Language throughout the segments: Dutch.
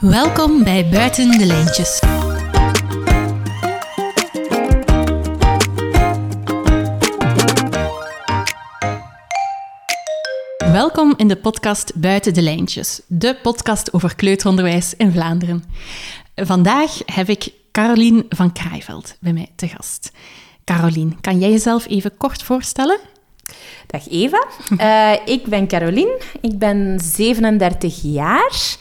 Welkom bij Buiten de Lijntjes. Welkom in de podcast Buiten de Lijntjes, de podcast over kleuteronderwijs in Vlaanderen. Vandaag heb ik Carolien van Kraaiveld bij mij te gast. Carolien, kan jij jezelf even kort voorstellen? Dag Eva, uh, ik ben Carolien, ik ben 37 jaar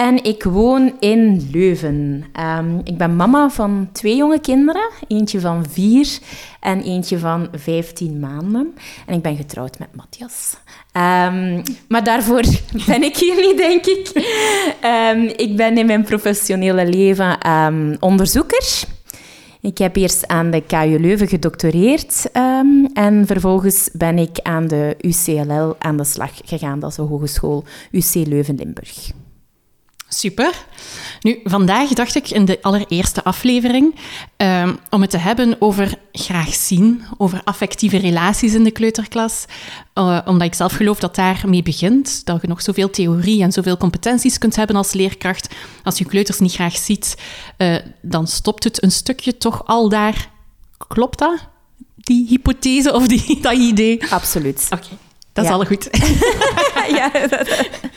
en ik woon in Leuven. Um, ik ben mama van twee jonge kinderen, eentje van vier en eentje van 15 maanden. En ik ben getrouwd met Matthias. Um, maar daarvoor ben ik hier niet, denk ik. Um, ik ben in mijn professionele leven onderzoeker. Ik heb eerst aan de KU Leuven gedoctoreerd en vervolgens ben ik aan de UCLL aan de slag gegaan. Dat is de hogeschool UC Leuven-Limburg. Super. Nu, vandaag dacht ik in de allereerste aflevering um, om het te hebben over graag zien, over affectieve relaties in de kleuterklas. Uh, omdat ik zelf geloof dat daarmee begint. Dat je nog zoveel theorie en zoveel competenties kunt hebben als leerkracht. Als je kleuters niet graag ziet, uh, dan stopt het een stukje toch al daar. Klopt dat? Die hypothese of die, dat idee? Absoluut. Oké. Okay. Dat is al goed. ja,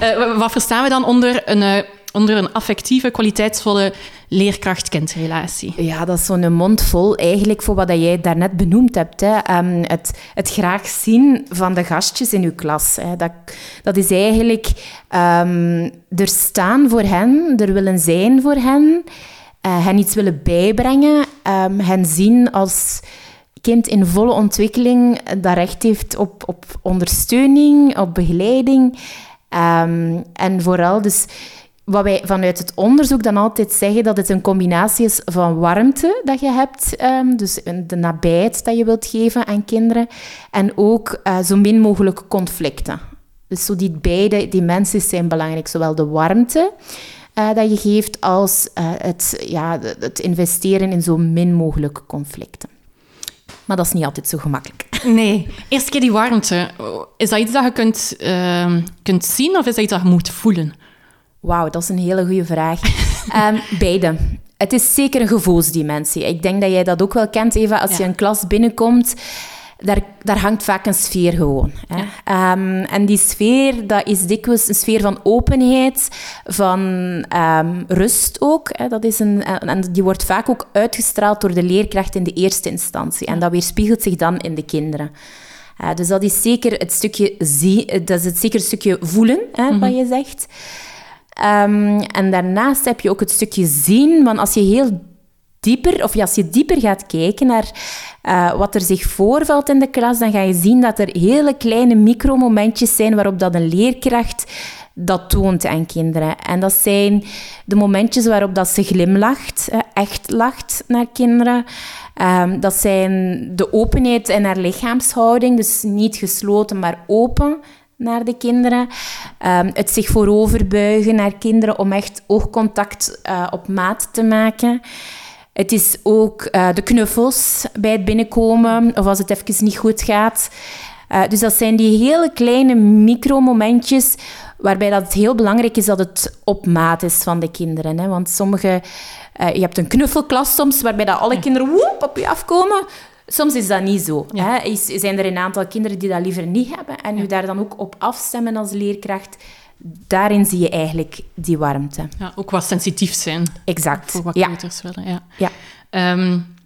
uh, wat verstaan we dan onder een, uh, onder een affectieve, kwaliteitsvolle leerkracht-kindrelatie? Ja, dat is zo'n mond vol eigenlijk voor wat jij daarnet benoemd hebt. Hè. Um, het, het graag zien van de gastjes in uw klas. Dat, dat is eigenlijk um, er staan voor hen, er willen zijn voor hen, uh, hen iets willen bijbrengen, um, hen zien als kind in volle ontwikkeling dat recht heeft op, op ondersteuning, op begeleiding. Um, en vooral dus wat wij vanuit het onderzoek dan altijd zeggen, dat het een combinatie is van warmte dat je hebt, um, dus de nabijheid dat je wilt geven aan kinderen, en ook uh, zo min mogelijk conflicten. Dus zo die beide dimensies zijn belangrijk, zowel de warmte uh, dat je geeft als uh, het, ja, het investeren in zo min mogelijk conflicten. Maar dat is niet altijd zo gemakkelijk. Nee. Eerst keer die warmte. Is dat iets dat je kunt, uh, kunt zien of is dat iets dat je moet voelen? Wauw, dat is een hele goede vraag. um, beide. Het is zeker een gevoelsdimensie. Ik denk dat jij dat ook wel kent, Eva. Als ja. je een klas binnenkomt daar, daar hangt vaak een sfeer gewoon. Hè. Ja. Um, en die sfeer, dat is dikwijls een sfeer van openheid, van um, rust ook. Hè. Dat is een, en die wordt vaak ook uitgestraald door de leerkracht in de eerste instantie. En dat weerspiegelt zich dan in de kinderen. Uh, dus dat is zeker het stukje, zie, dat is het zeker het stukje voelen, hè, mm -hmm. wat je zegt. Um, en daarnaast heb je ook het stukje zien, want als je heel dieper, of als je dieper gaat kijken naar uh, wat er zich voorvalt in de klas, dan ga je zien dat er hele kleine micromomentjes zijn waarop dat een leerkracht dat toont aan kinderen. En dat zijn de momentjes waarop dat ze glimlacht, echt lacht naar kinderen. Um, dat zijn de openheid in haar lichaamshouding, dus niet gesloten, maar open naar de kinderen. Um, het zich vooroverbuigen naar kinderen om echt oogcontact uh, op maat te maken. Het is ook uh, de knuffels bij het binnenkomen of als het even niet goed gaat. Uh, dus dat zijn die hele kleine micromomentjes waarbij dat het heel belangrijk is dat het op maat is van de kinderen. Hè? Want sommige... Uh, je hebt een knuffelklas soms waarbij dat alle kinderen woep, op je afkomen. Soms is dat niet zo. Ja. Hè? Is, zijn er een aantal kinderen die dat liever niet hebben en ja. u daar dan ook op afstemmen als leerkracht daarin zie je eigenlijk die warmte. Ja, ook wat sensitief zijn. Exact. Voor wat ja. willen. Ja. ja. Um,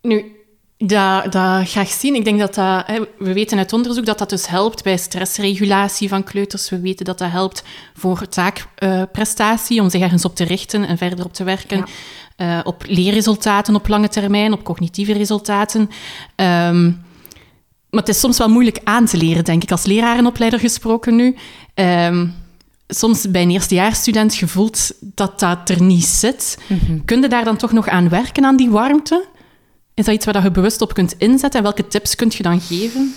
nu, dat, dat graag zien. Ik denk dat dat... Hè, we weten uit onderzoek dat dat dus helpt bij stressregulatie van kleuters. We weten dat dat helpt voor taakprestatie, uh, om zich ergens op te richten en verder op te werken. Ja. Uh, op leerresultaten op lange termijn, op cognitieve resultaten. Um, maar het is soms wel moeilijk aan te leren, denk ik, als lerarenopleider gesproken nu. Um, soms bij een eerstejaarsstudent gevoeld dat dat er niet zit. Mm -hmm. Kun je daar dan toch nog aan werken, aan die warmte? Is dat iets waar je bewust op kunt inzetten? En welke tips kun je dan geven?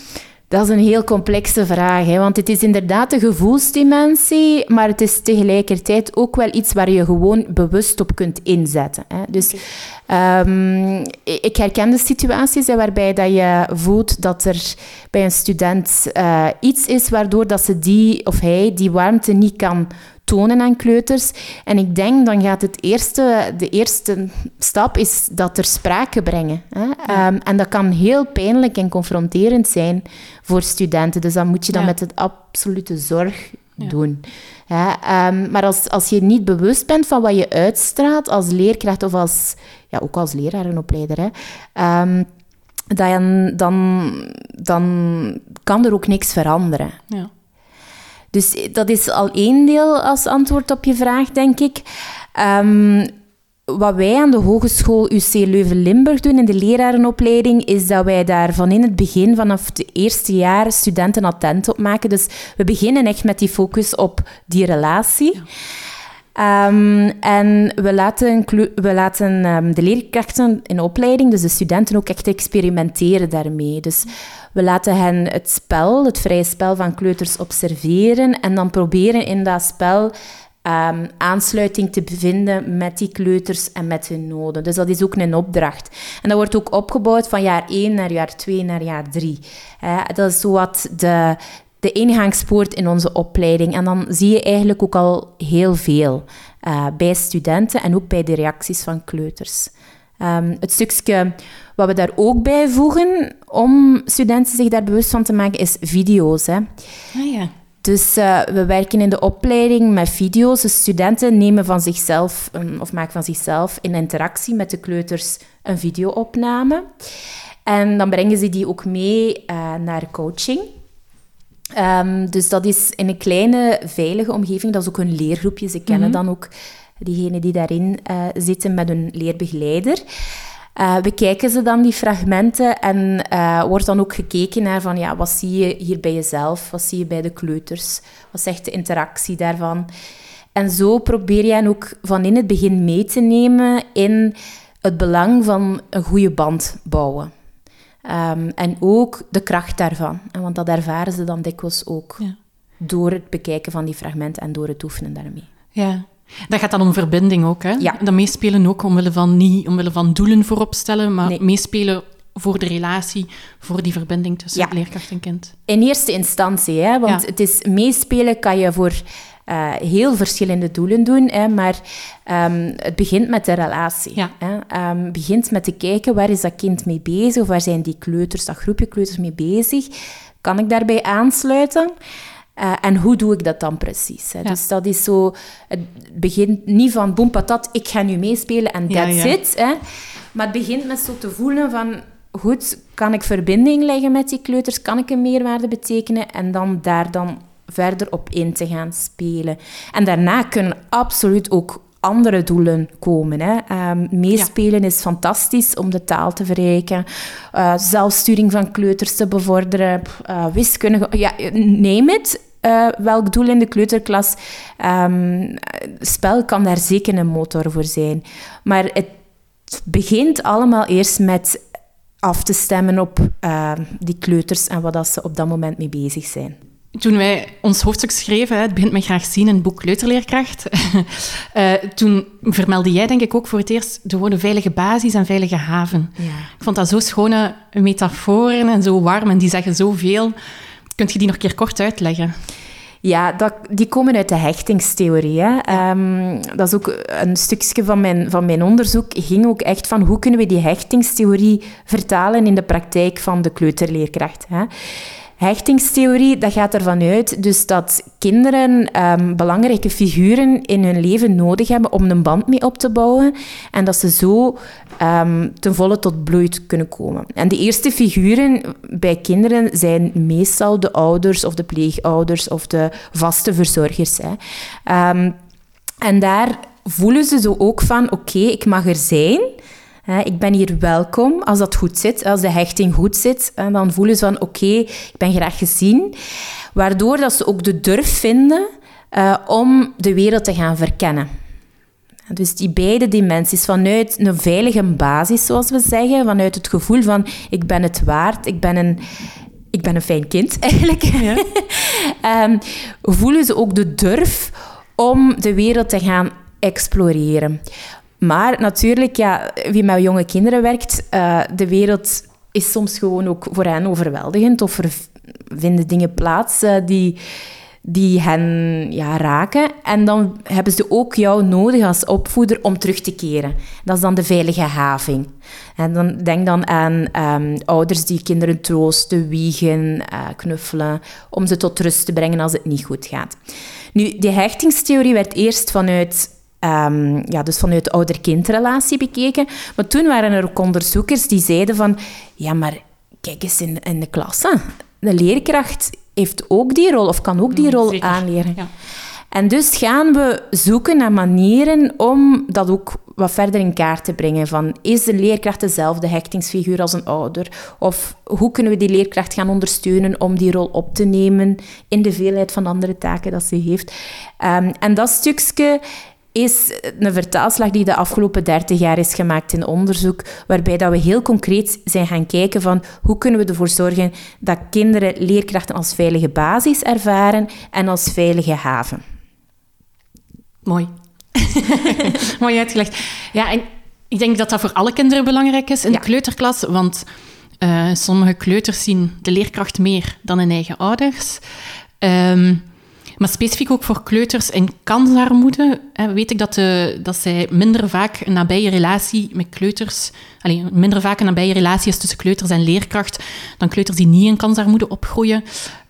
Dat is een heel complexe vraag, hè? want het is inderdaad een gevoelsdimensie, maar het is tegelijkertijd ook wel iets waar je gewoon bewust op kunt inzetten. Hè? Dus okay. um, ik herken de situaties hè, waarbij dat je voelt dat er bij een student uh, iets is waardoor dat ze die of hij die warmte niet kan tonen aan kleuters. En ik denk dan gaat het eerste, de eerste stap is dat er sprake brengen. Hè? Ehm, en dat kan heel pijnlijk en confronterend zijn voor studenten. Dus dat moet je dan met het absolute zorg doen. Ehm, maar als, als je niet bewust bent van wat je uitstraalt als leerkracht of als, ja, ook als leraar en opleider, hè, um, dan, dan, dan kan er ook niks veranderen. Ja. Dus dat is al één deel als antwoord op je vraag, denk ik. Um, wat wij aan de Hogeschool UC Leuven-Limburg doen in de lerarenopleiding, is dat wij daar van in het begin, vanaf het eerste jaar, studenten attent op maken. Dus we beginnen echt met die focus op die relatie. Ehm, en we laten, we laten um, de leerkrachten in opleiding, dus de studenten, ook echt experimenteren daarmee. Dus we laten hen het spel, het vrije spel van kleuters, observeren en dan proberen in dat spel um, aansluiting te vinden met die kleuters en met hun noden. Dus dat is ook een opdracht. En dat wordt ook opgebouwd van jaar 1 naar jaar 2 naar jaar 3. dat is wat de, de ingangspoort in onze opleiding. En dan zie je eigenlijk ook al heel veel uh, bij studenten en ook bij de reacties van kleuters. Um, het stukje wat we daar ook bij voegen om studenten zich daar bewust van te maken, is video's. Hè. Ah, ja. Dus uh, we werken in de opleiding met video's. Dus studenten nemen van zichzelf, um, of maken van zichzelf in interactie met de kleuters een videoopname. En dan brengen ze die ook mee uh, naar coaching. Um, dus dat is in een kleine, veilige omgeving. Dat is ook een leergroepje. Ze kennen mm -hmm. dan ook diegenen die daarin uh, zitten met een leerbegeleider. Uh, bekijken ze dan die fragmenten en uh, wordt dan ook gekeken naar van, ja, wat zie je hier bij jezelf? Wat zie je bij de kleuters? Wat zegt de interactie daarvan? En zo probeer je ook van in het begin mee te nemen in het belang van een goede band bouwen. Um, en ook de kracht daarvan. Want dat ervaren ze dan dikwijls ook ja. door het bekijken van die fragmenten en door het oefenen daarmee. Ja, dat gaat dan om verbinding ook, hè? Ja. Dat meespelen ook omwille van, niet omwille van doelen voorop stellen, maar nee. meespelen voor de relatie, voor die verbinding tussen ja. leerkracht en kind. In eerste instantie, hè? want ja. het is meespelen kan je voor uh, heel verschillende doelen doen, hè? maar um, het begint met de relatie. Ja. Hè? Um, begint met te kijken waar is dat kind mee bezig, of waar zijn die kleuters, dat groepje kleuters mee bezig. Kan ik daarbij aansluiten? Uh, en hoe doe ik dat dan precies? Hè? Ja. Dus dat is zo... Het begint niet van boem patat, ik ga nu meespelen en that's ja, ja. it. Hè? Maar het begint met zo te voelen van... Goed, kan ik verbinding leggen met die kleuters? Kan ik een meerwaarde betekenen? En dan daar dan verder op in te gaan spelen. En daarna kunnen absoluut ook andere doelen komen. Hè. Um, meespelen ja. is fantastisch om de taal te verrijken, uh, zelfsturing van kleuters te bevorderen, uh, wiskunde, ja, neem het. Uh, welk doel in de kleuterklas. Um, spel kan daar zeker een motor voor zijn. Maar het begint allemaal eerst met af te stemmen op die kleuters en wat dat ze op dat moment mee bezig zijn toen wij ons hoofdstuk schreven, het begint met graag zien, een boek Kleuterleerkracht, uh, toen vermeldde jij denk ik ook voor het eerst de woorden veilige basis en veilige haven. Ja. Ik vond dat zo schone metaforen en zo warm en die zeggen zoveel. Kunt je die nog een keer kort uitleggen? Ja, dat, die komen uit de hechtingstheorie. Hè. Um, dat is ook een stukje van mijn, van mijn onderzoek. ging ook echt van hoe kunnen we die hechtingstheorie vertalen in de praktijk van de kleuterleerkracht. Hè. Hechtingstheorie, dat gaat ervan uit dus dat kinderen um, belangrijke figuren in hun leven nodig hebben om een band mee op te bouwen en dat ze zo um, ten volle tot bloei kunnen komen. En de eerste figuren bij kinderen zijn meestal de ouders of de pleegouders of de vaste verzorgers. Hè. Um, en daar voelen ze zo ook van, oké, ik mag er zijn... Ik ben hier welkom als dat goed zit, als de hechting goed zit. Dan voelen ze van oké, okay, ik ben graag gezien. Waardoor dat ze ook de durf vinden uh, om de wereld te gaan verkennen. Dus die beide dimensies, vanuit een veilige basis, zoals we zeggen, vanuit het gevoel van ik ben het waard, ik ben een, ik ben een fijn kind eigenlijk, ja. um, voelen ze ook de durf om de wereld te gaan exploreren. Maar natuurlijk, ja, wie met jonge kinderen werkt, uh, de wereld is soms gewoon ook voor hen overweldigend. Of er vinden dingen plaats uh, die, die hen ja, raken. En dan hebben ze ook jou nodig als opvoeder om terug te keren. Dat is dan de veilige having. En dan denk dan aan ehm, ouders die kinderen troosten, wiegen, uh, knuffelen, om ze tot rust te brengen als het niet goed gaat. Nu, die hechtingstheorie werd eerst vanuit Um, ja, dus vanuit de ouder-kindrelatie bekeken. Maar toen waren er ook onderzoekers die zeiden van... Ja, maar kijk eens in, in de klasse. De leerkracht heeft ook die rol, of kan ook die rol aanleren. Ja. En dus gaan we zoeken naar manieren om dat ook wat verder in kaart te brengen. Van, is de leerkracht dezelfde hechtingsfiguur als een ouder? Of hoe kunnen we die leerkracht gaan ondersteunen om die rol op te nemen in de veelheid van andere taken dat ze heeft? Um, en dat stukje is een vertaalslag die de afgelopen 30 jaar is gemaakt in onderzoek, waarbij dat we heel concreet zijn gaan kijken van hoe kunnen we ervoor zorgen dat kinderen leerkrachten als veilige basis ervaren en als veilige haven. Mooi. Mooi uitgelegd. Ja, en ik denk dat dat voor alle kinderen belangrijk is in de kleuterklas, want uh, sommige kleuters zien de leerkracht meer dan hun eigen ouders. Um, maar specifiek ook voor kleuters in kansarmoede hè, weet ik dat, de, dat zij minder vaak een nabije relatie met kleuters... Alleen, minder vaak een nabije relatie is tussen kleuters en leerkracht dan kleuters die niet in kansarmoede opgroeien.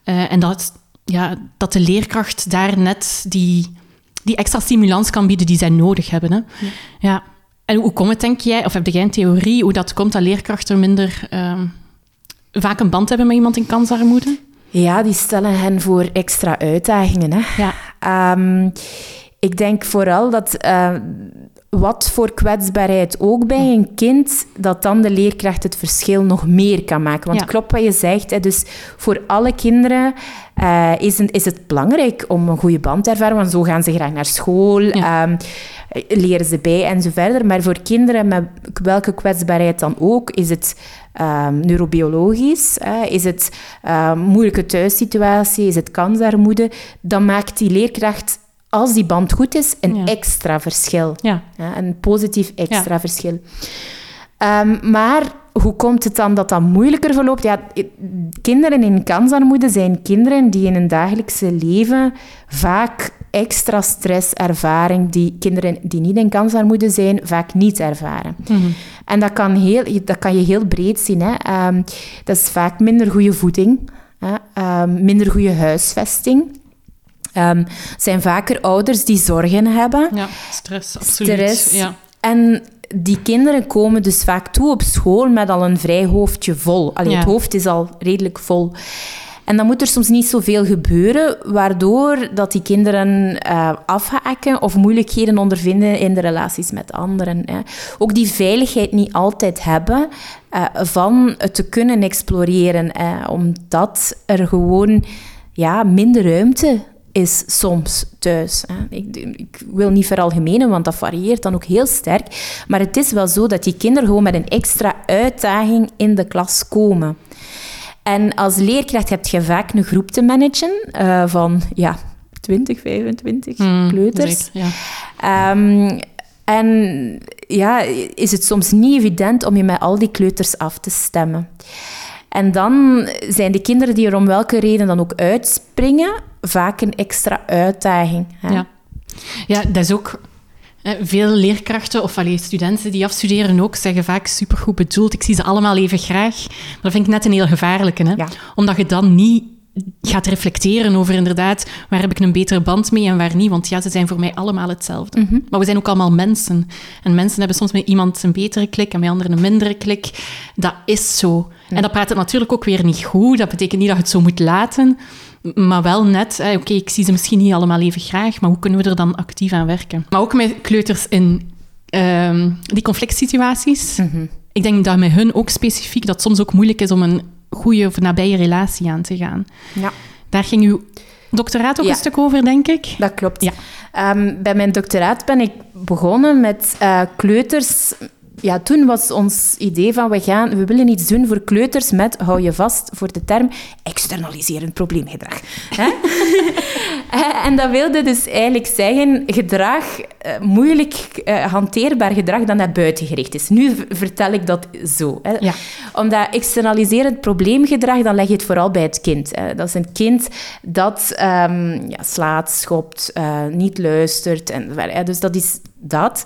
Uh, en dat, ja, dat de leerkracht daar net die, die extra stimulans kan bieden die zij nodig hebben. Hè. Ja. ja. En hoe komt het, denk jij, of heb jij een theorie hoe dat komt dat leerkrachten minder... Uh, vaak een band hebben met iemand in kansarmoede? Ja, die stellen hen voor extra uitdagingen. Hè. Ja. Ehm, ik denk vooral dat uh, wat voor kwetsbaarheid ook bij een kind, dat dan de leerkracht het verschil nog meer kan maken. Want klopt wat je zegt, hè, dus voor alle kinderen uh, is, is, het belangrijk om een goede band te ervaren, want zo gaan ze graag naar school. Ehm, leren ze bij en zo verder. Maar voor kinderen met welke kwetsbaarheid dan ook, is het um, neurobiologisch, is het um, moeilijke thuissituatie, is het kansarmoede, dan maakt die leerkracht als die band goed is, een extra verschil. Ja. ja. een positief extra verschil. Um, maar hoe komt het dan dat dat moeilijker verloopt? Ja, kinderen in kansarmoede zijn kinderen die in hun dagelijkse leven vaak extra stress ervaren die kinderen die niet in kansarmoede zijn vaak niet ervaren. Mhm. En dat kan, heel, dat kan je heel breed zien. Hè. Um, dat is vaak minder goede voeding, hè. Um, minder goede huisvesting. Um, zijn vaker ouders die zorgen hebben. Ja, stress, absoluut. Stress. Ja. En die kinderen komen dus vaak toe op school met al een vrij hoofdje vol. Allee, Het hoofd is al redelijk vol. En dan moet er soms niet zoveel gebeuren, waardoor dat die kinderen uh, afhaken of moeilijkheden ondervinden in de relaties met anderen. Hè. Ook die veiligheid niet altijd hebben uh, van het te kunnen exploreren, omdat er gewoon ja, minder ruimte is soms thuis. Hè. Ik, ik, wil niet veralgemenen, want dat varieert dan ook heel sterk. Maar het is wel zo dat die kinderen gewoon met een extra uitdaging in de klas komen. En als leerkracht heb je vaak een groep te managen uh, van ja, 20, 25 mm, kleuters. ja. Um, en ja, is het soms niet evident om je met al die kleuters af te stemmen. En dan zijn de kinderen die er om welke reden dan ook uitspringen, vaak een extra uitdaging. Hè? Ja. ja, dat is ook... Veel leerkrachten of allee, studenten die afstuderen ook zeggen vaak supergoed bedoeld. Ik zie ze allemaal even graag. Maar dat vind ik net een heel gevaarlijke. Hè? Ja. Omdat je dan niet gaat reflecteren over inderdaad waar heb ik een betere band mee en waar niet. Want ja, ze zijn voor mij allemaal hetzelfde. Mhm. Maar we zijn ook allemaal mensen. En mensen hebben soms met iemand een betere klik en met anderen een mindere klik. Dat is zo. En dat praat het natuurlijk ook weer niet goed. Dat betekent niet dat je het zo moet laten. Maar wel net, oké, ik zie ze misschien niet allemaal even graag, maar hoe kunnen we er dan actief aan werken? Maar ook met kleuters in uh, die conflict situaties. Mhm. Ik denk dat met hun ook specifiek dat soms ook moeilijk is om een goede of nabije relatie aan te gaan. Ja. Daar ging uw doctoraat ook een stuk over, denk ik. Dat klopt. Ja. Ehm, bij mijn doctoraat ben ik begonnen met uh, kleuters ja, toen was ons idee van we, gaan, we willen iets doen voor kleuters met, hou je vast voor de term, externaliserend probleemgedrag. en dat wilde dus eigenlijk zeggen gedrag, eh, moeilijk uh, hanteerbaar gedrag dat naar buiten gericht is. Nu vertel ik dat zo. Hè. Ja. Omdat externaliserend probleemgedrag, dan leg je het vooral bij het kind. Hè. Dat is een kind dat um, ja, slaat, schopt, uh, niet luistert. En, dus dat is dat.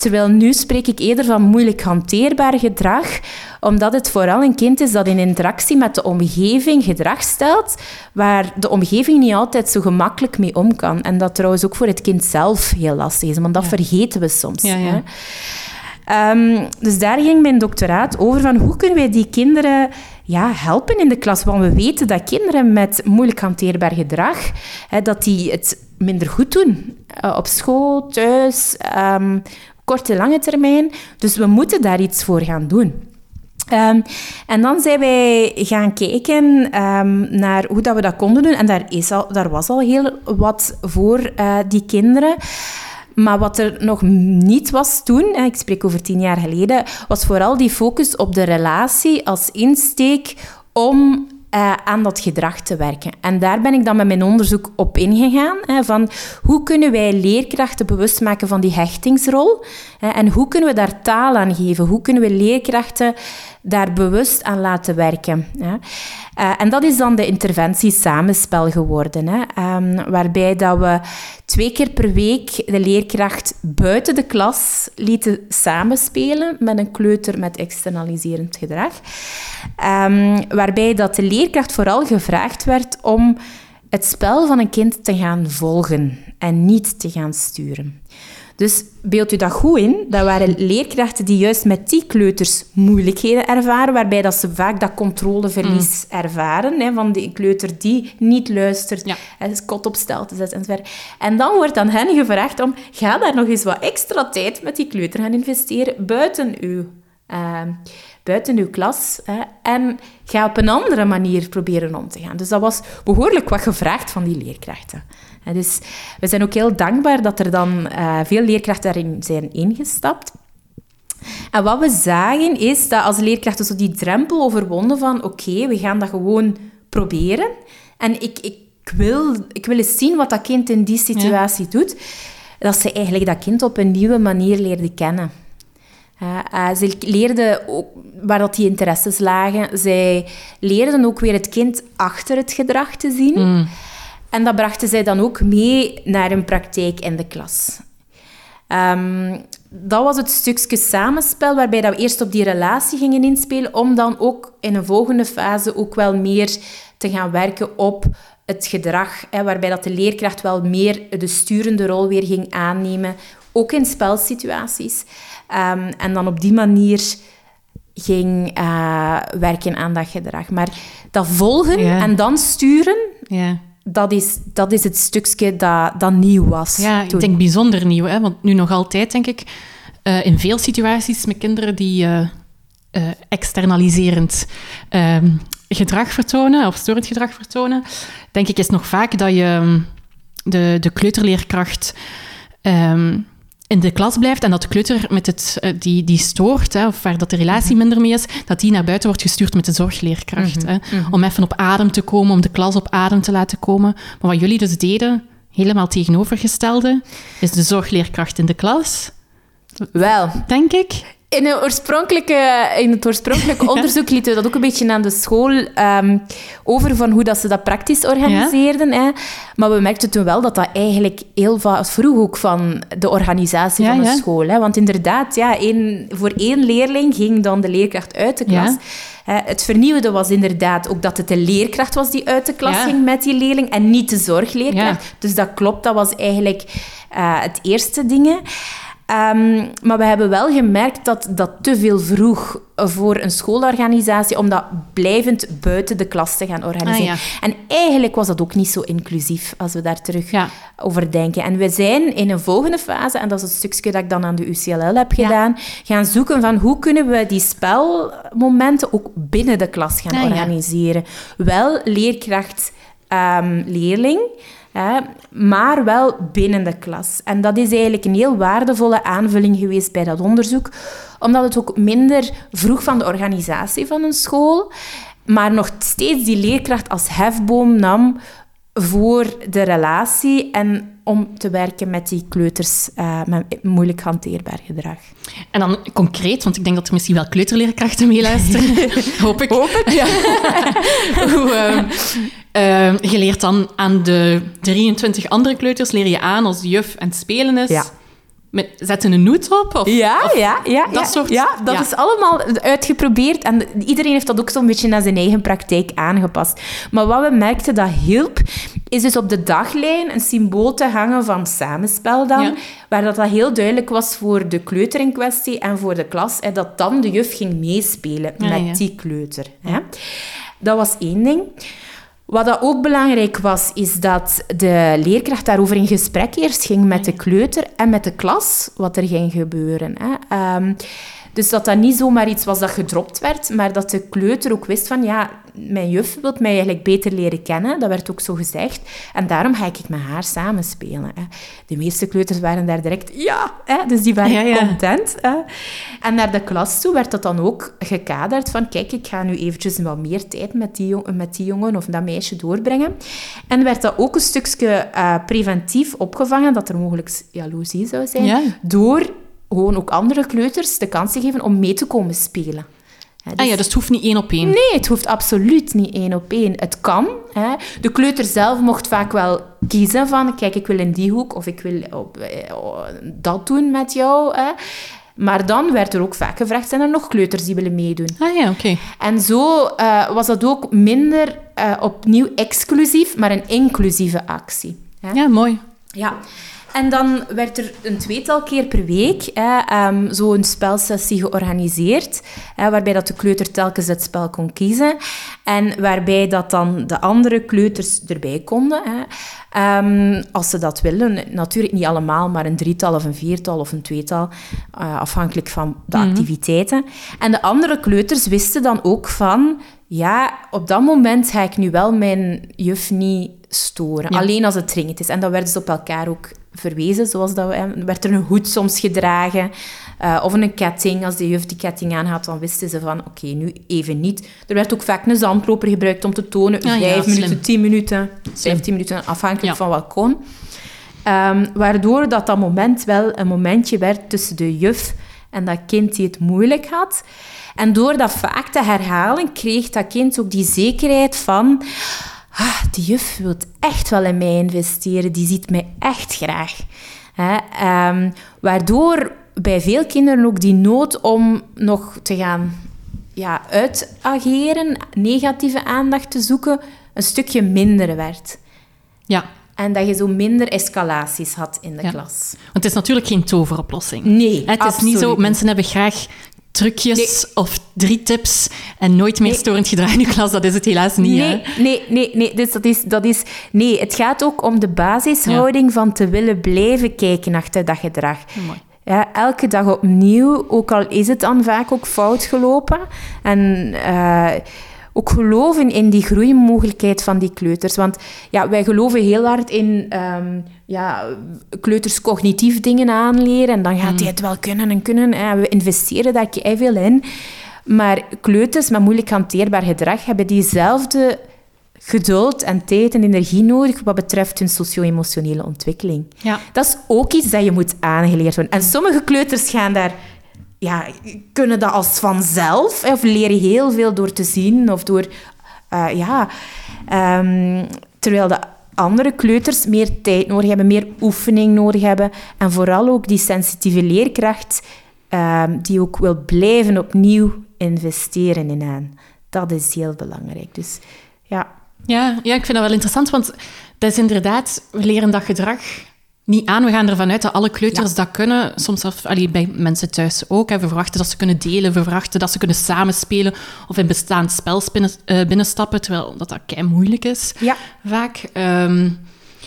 Terwijl nu spreek ik eerder van moeilijk hanteerbaar gedrag, omdat het vooral een kind is dat in interactie met de omgeving gedrag stelt, waar de omgeving niet altijd zo gemakkelijk mee om kan. En dat trouwens ook voor het kind zelf heel lastig is, want dat vergeten we soms. Ja, ja. Um, dus daar ging mijn doctoraat over van hoe kunnen wij die kinderen ja, helpen in de klas. Want we weten dat kinderen met moeilijk hanteerbaar gedrag, hè, dat die het minder goed doen. Uh, op school, thuis, um, korte, lange termijn. Dus we moeten daar iets voor gaan doen. Um, en dan zijn wij gaan kijken um, naar hoe dat we dat konden doen. En daar, is al, daar was al heel wat voor uh, die kinderen. Maar wat er nog niet was toen, ik spreek over tien jaar geleden, was vooral die focus op de relatie als insteek om uh, aan dat gedrag te werken. En daar ben ik dan met mijn onderzoek op ingegaan. Hè, van hoe kunnen wij leerkrachten bewust maken van die hechtingsrol? Hè, en hoe kunnen we daar taal aan geven? Hoe kunnen we leerkrachten daar bewust aan laten werken? Uh, en dat is dan de interventie samenspel geworden. Hè, um, waarbij dat we twee keer per week de leerkracht buiten de klas lieten samenspelen met een kleuter met externaliserend gedrag. Um, waarbij dat de leerkracht vooral gevraagd werd om het spel van een kind te gaan volgen en niet te gaan sturen. Dus beeld u dat goed in. Dat waren leerkrachten die juist met die kleuters moeilijkheden ervaren, waarbij dat ze vaak dat controleverlies mm. ervaren, hè, van die kleuter die niet luistert, ja. en kot op stel te zetten enzovoort. En dan wordt aan hen gevraagd om, ga daar nog eens wat extra tijd met die kleuter gaan investeren buiten uw... Uh, buiten uw klas hè, en ga op een andere manier proberen om te gaan. Dus dat was behoorlijk wat gevraagd van die leerkrachten. Dus we zijn ook heel dankbaar dat er dan uh, veel leerkrachten daarin zijn ingestapt. En wat we zagen is dat als leerkrachten zo die drempel overwonnen van oké, we gaan dat gewoon proberen. En ik, ik, wil, ik wil eens zien wat dat kind in die situatie doet. Dat ze eigenlijk dat kind op een nieuwe manier leerden kennen. Uh, ze leerden ook waar dat die interesses lagen. Zij leerden ook weer het kind achter het gedrag te zien. Mm. En dat brachten zij dan ook mee naar een praktijk in de klas. Ehm, dat was het stukje samenspel waarbij dat we eerst op die relatie gingen inspelen, om dan ook in een volgende fase ook wel meer te gaan werken op het gedrag, hè, waarbij dat de leerkracht wel meer de sturende rol weer ging aannemen, ook in spelsituaties. Um, en dan op die manier ging uh, werken aan dat gedrag. Maar dat volgen en dan sturen, dat is, dat is het stukje dat, dat nieuw was. Ja, ik denk bijzonder nieuw. Hè? Want nu nog altijd, denk ik, uh, in veel situaties met kinderen die uh, uh, externaliserend ehm, gedrag vertonen, of storend gedrag vertonen, denk ik is nog vaak dat je ehm, de, de kleuterleerkracht um, in de klas blijft en dat de kleuter met het, uh, die, die stoort, hè, of waar dat de relatie minder mee is, dat die naar buiten wordt gestuurd met de zorgleerkracht. Mm -hmm. hè, -hmm. Om even op adem te komen, om de klas op adem te laten komen. Maar wat jullie dus deden, helemaal tegenovergestelde, is de zorgleerkracht in de klas. Wel. Denk ik. In, het oorspronkelijke, in het oorspronkelijke onderzoek lieten we dat ook een beetje aan de school um, over van hoe dat ze dat praktisch organiseerden. Ja. Hè. Maar we merkten toen wel dat dat eigenlijk heel vroeg ook van de organisatie ja, van de school. Hè. Want inderdaad, ja, één, voor één leerling ging dan de leerkracht uit de klas. Het vernieuwende was inderdaad ook dat het de leerkracht was die uit de klas ging met die leerling en niet de zorgleerkracht. Dus dat klopt, dat was eigenlijk uh, het eerste ding. Um, maar we hebben wel gemerkt dat dat te veel vroeg voor een schoolorganisatie om dat blijvend buiten de klas te gaan organiseren. Ah, en eigenlijk was dat ook niet zo inclusief als we daar terug ja. over denken. En we zijn in een volgende fase, en dat is het stukje dat ik dan aan de UCLL heb gedaan, gaan zoeken van hoe kunnen we die spelmomenten ook binnen de klas gaan ah, organiseren. Wel leerkracht, um, leerling Maar wel binnen de klas. En dat is eigenlijk een heel waardevolle aanvulling geweest bij dat onderzoek, omdat het ook minder vroeg van de organisatie van een school, maar nog steeds die leerkracht als hefboom nam voor de relatie en om te werken met die kleuters uh, met moeilijk hanteerbaar gedrag. En dan concreet, want ik denk dat er misschien wel kleuterleerkrachten meeluisteren. Hoop ik. Hoop ik. Ja. Hoe, uh, je leert dan aan de 23 andere kleuters leer je aan als de juf en spelen is. Ja. Met, zetten een noot op? Of, ja, of ja, ja, dat ja, soort... ja, dat is allemaal uitgeprobeerd. En iedereen heeft dat ook zo'n beetje naar zijn eigen praktijk aangepast. Maar wat we merkten dat hielp, is dus op de daglijn een symbool te hangen van samenspel dan. Ja. Waar dat, dat heel duidelijk was voor de kleuter in kwestie en voor de klas. Hè, dat dan de juf ging meespelen Ja, met die kleuter. Hè. Dat was één ding. Wat dat ook belangrijk was, is dat de leerkracht daarover in gesprek eerst ging met de kleuter en met de klas, wat er ging gebeuren. Hè. Ehm, dus dat dat niet zomaar iets was dat gedropt werd, maar dat de kleuter ook wist van, ja, mijn juf wil mij eigenlijk beter leren kennen. Dat werd ook zo gezegd. En daarom ga ik met haar samenspelen. Hè. De meeste kleuters waren daar direct, ja, hè, dus die waren Ja, ja. content. Hè. En naar de klas toe werd dat dan ook gekaderd van, kijk, ik ga nu eventjes wat meer tijd met die, jong- met die jongen of dat meisje doorbrengen. En werd dat ook een stukje eh, preventief opgevangen, dat er mogelijk jaloezie zou zijn, Ja. door gewoon ook andere kleuters de kans te geven om mee te komen spelen. Hè, Ah ja, dus het hoeft niet één op één. Nee, het hoeft absoluut niet één op één. Het kan. Hè. De kleuter zelf mocht vaak wel kiezen van... Kijk, ik wil in die hoek of ik wil op, eh, oh, dat doen met jou. Hè. Maar dan werd er ook vaak gevraagd... Zijn er nog kleuters die willen meedoen? Ah ja, oké. En zo eh, was dat ook minder eh, opnieuw exclusief, maar een inclusieve actie. Hè. Ja, mooi. Ja. En dan werd er een tweetal keer per week hè, ehm, zo'n spelsessie georganiseerd, hè, waarbij dat de kleuter telkens het spel kon kiezen en waarbij dat dan de andere kleuters erbij konden. Hè. Ehm, als ze dat willen. Natuurlijk niet allemaal, maar een drietal of een viertal of een tweetal, eh, afhankelijk van de activiteiten. En de andere kleuters wisten dan ook van, ja, op dat moment ga ik nu wel mijn juf niet storen. Ja. Alleen als het dringend is. En dan werden ze op elkaar ook verwezen, zoals dat we, werd er een hoed soms gedragen, eh, of een ketting. Als de juf die ketting aan had, dan wisten ze van, oké, nu even niet. Er werd ook vaak een zandloper gebruikt om te tonen, Ah, ja, vijf minuten, tien minuten, vijftien minuten, afhankelijk Ja. van wat kon. Ehm, waardoor dat, dat moment wel een momentje werd tussen de juf en dat kind die het moeilijk had. En door dat vaak te herhalen, kreeg dat kind ook die zekerheid van... Ah, die juf wil echt wel in mij investeren, die ziet mij echt graag. Hè? ehm, waardoor bij veel kinderen ook die nood om nog te gaan ja, uitageren, negatieve aandacht te zoeken, een stukje minder werd. Ja, En dat je zo minder escalaties had in de Ja. klas. want het is natuurlijk geen toveroplossing. Nee, Het is niet zo, mensen hebben graag trucjes of drie tips en nooit meer Nee. storend gedrag in de klas. Dat is het helaas niet. Nee, hè? nee, nee, nee. Dus dat is, dat is, nee, het gaat ook om de basishouding van te willen blijven kijken achter dat gedrag. Mooi. Ja, elke dag opnieuw, ook al is het dan vaak ook fout gelopen. En eh, ook geloven in die groeimogelijkheid van die kleuters. Want ja, wij geloven heel hard in ehm, ja, kleuters cognitief dingen aanleren. En dan gaat hij het wel kunnen en kunnen. En we investeren daar veel in. Maar kleuters met moeilijk hanteerbaar gedrag hebben diezelfde geduld en tijd en energie nodig wat betreft hun socio-emotionele ontwikkeling. Ja. Dat is ook iets dat je moet aangeleerd worden. En sommige kleuters gaan daar, ja, kunnen dat als vanzelf, of leren heel veel door te zien of door, eh, ja, ehm, terwijl de andere kleuters meer tijd nodig hebben, meer oefening nodig hebben en vooral ook die sensitieve leerkracht ehm, die ook wil blijven opnieuw investeren in hen. Dat is heel belangrijk. Dus ja, Ja, ja, ik vind dat wel interessant, want dat is inderdaad, we leren dat gedrag niet aan. We gaan ervan uit dat alle kleuters Ja. dat kunnen. Soms zelfs bij mensen thuis ook. We verwachten dat ze kunnen delen, we verwachten dat ze kunnen samenspelen of in bestaand spel binnen, eh, binnenstappen, terwijl dat, dat kei moeilijk is Ja. vaak. Ehm,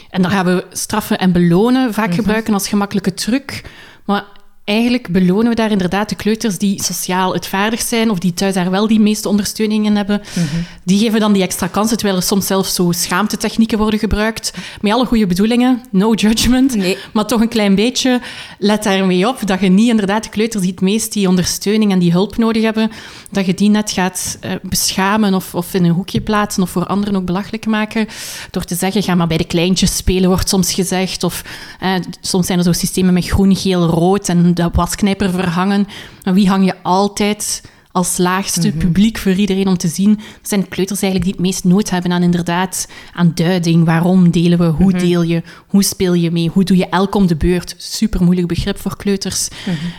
en dan gaan we straffen en belonen vaak gebruiken als gemakkelijke truc. Maar eigenlijk belonen we daar inderdaad de kleuters die sociaal het vaardig zijn of die thuis daar wel die meeste ondersteuning in hebben. Mhm. Die geven dan die extra kansen, terwijl er soms zelfs zo schaamtetechnieken worden gebruikt. Met alle goede bedoelingen, no judgment, Nee. maar toch een klein beetje. Let daarmee op dat je niet inderdaad de kleuters die het meest die ondersteuning en die hulp nodig hebben, dat je die net gaat eh, beschamen of, of in een hoekje plaatsen of voor anderen ook belachelijk maken. Door te zeggen, ga maar bij de kleintjes spelen, wordt soms gezegd. Of eh, soms zijn er zo systemen met groen, geel, rood en de wasknijper verhangen. Maar wie hang je altijd als laagste publiek voor iedereen om te zien? Dat zijn kleuters eigenlijk die het meest nood hebben aan inderdaad aan duiding. Waarom delen we? Hoe deel je? Hoe speel je mee? Hoe doe je elk om de beurt? Super moeilijk begrip voor kleuters.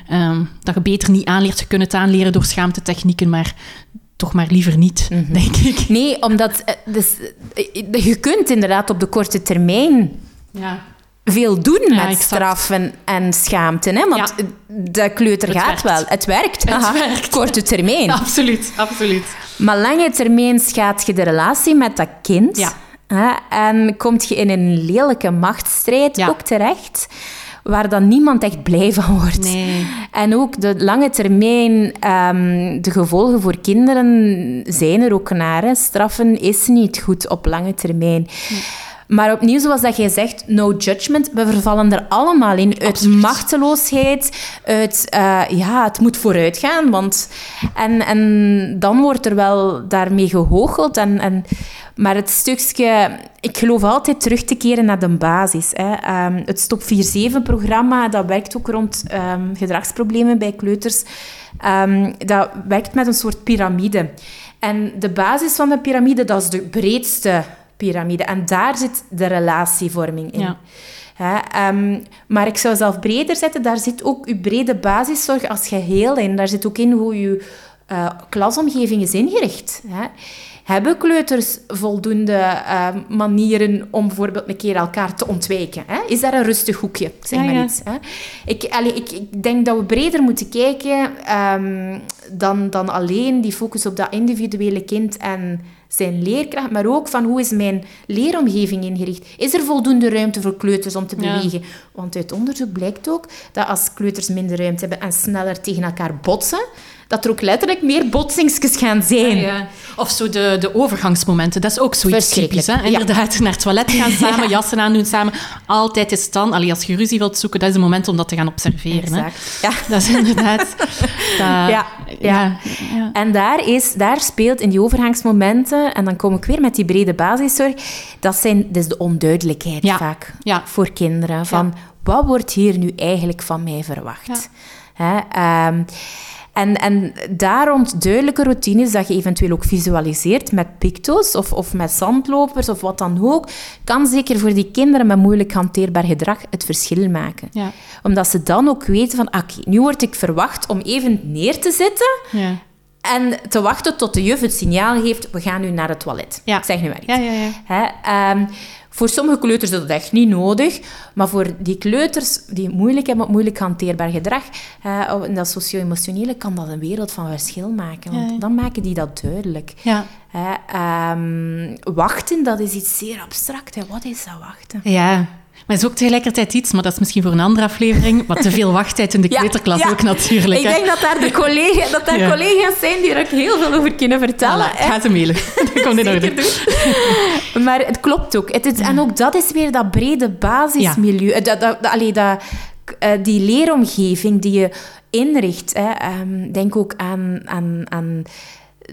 Ehm, dat je beter niet aanleert. Je kunt het aanleren door schaamtetechnieken, maar toch maar liever niet, denk ik. Nee, omdat eh, dus, eh, je kunt inderdaad op de korte termijn Ja. Veel doen Ja, met exact. straffen en schaamte. Hè? Want Ja. de kleuter Het gaat werkt. wel. Het werkt. Haha. werkt. Korte termijn. Absoluut, absoluut. Maar lange termijn schaadt je de relatie met dat kind. Ja. Hè? En komt je in een lelijke machtsstrijd ook terecht, waar dan niemand echt blij van wordt. Nee. En ook de lange termijn, ehm, de gevolgen voor kinderen zijn er ook naar. Hè. Straffen is niet goed op lange termijn. Maar opnieuw, zoals dat jij zegt, no judgment. We vervallen er allemaal in. Uit Absoluut. machteloosheid, uit... eh, ja, het moet vooruit gaan. Want, en, en dan wordt er wel daarmee gehoogeld. En, en, maar het stukje... Ik geloof altijd terug te keren naar de basis. Hè. Ehm, het Stop 4-7-programma, dat werkt ook rond ehm, gedragsproblemen bij kleuters. Ehm, dat werkt met een soort piramide. En de basis van de piramide, dat is de breedste piramide. En daar zit de relatievorming in. Ja. Ehm, maar ik zou zelf breder zetten, daar zit ook uw brede basiszorg als geheel in. Daar zit ook in hoe uw eh, klasomgeving is ingericht. Hè. Hebben kleuters voldoende eh, manieren om bijvoorbeeld een keer elkaar te ontwijken? Hè? Is daar een rustig hoekje? Zeg Ja, maar iets. Hè? Ik, allee, ik, ik denk dat we breder moeten kijken ehm, dan, dan alleen die focus op dat individuele kind en zijn leerkracht, maar ook van hoe is mijn leeromgeving ingericht? Is er voldoende ruimte voor kleuters om te Ja. bewegen? Want uit onderzoek blijkt ook dat als kleuters minder ruimte hebben en sneller tegen elkaar botsen, dat er ook letterlijk meer botsingsjes gaan zijn. Ja. Of zo de, de overgangsmomenten, dat is ook zoiets typisch. Hè? ja. Inderdaad, naar het toilet gaan samen, jassen aandoen samen. Altijd is het dan, allee, als je ruzie wilt zoeken, dat is het moment om dat te gaan observeren. Hè? Exact. Ja. Dat is inderdaad... Dat, Ja, ja. ja. En daar, is, daar speelt in die overgangsmomenten, en dan kom ik weer met die brede basiszorg, dat, zijn, dat is de onduidelijkheid Ja. vaak Ja. voor kinderen. Van, wat wordt hier nu eigenlijk van mij verwacht? Hè, ehm, en, en daar rond duidelijke routines, dat je eventueel ook visualiseert met picto's of, of met zandlopers of wat dan ook, kan zeker voor die kinderen met moeilijk hanteerbaar gedrag het verschil maken. Ja. Omdat ze dan ook weten van, oké, nu word ik verwacht om even neer te zitten Ja. en te wachten tot de juf het signaal geeft, we gaan nu naar het toilet. Ja. Ik zeg nu maar iets. Ja, ja, ja. Hè, ehm, voor sommige kleuters is dat echt niet nodig, maar voor die kleuters die moeilijk hebben op moeilijk hanteerbaar gedrag, eh, in dat socio-emotionele, kan dat een wereld van verschil maken. Want Ja, dan maken die dat duidelijk. Ja. Hè, ehm, wachten, dat is iets zeer abstract. Hè. Wat is dat wachten? Ja. Maar het is ook tegelijkertijd iets, maar dat is misschien voor een andere aflevering, wat te veel wachttijd in de kleuterklas ja. ook natuurlijk. Ik hè. denk dat daar, de collega, dat daar Ja. collega's zijn die er ook heel veel over kunnen vertellen. Voilà, ga ze mailen. Dat komt in orde. Maar het klopt ook. Het is, En ook dat is weer dat brede basismilieu. Eh, Dat, dat, dat, allee, dat, eh, die leeromgeving die je inricht. Hè. Ehm, denk ook aan, aan, aan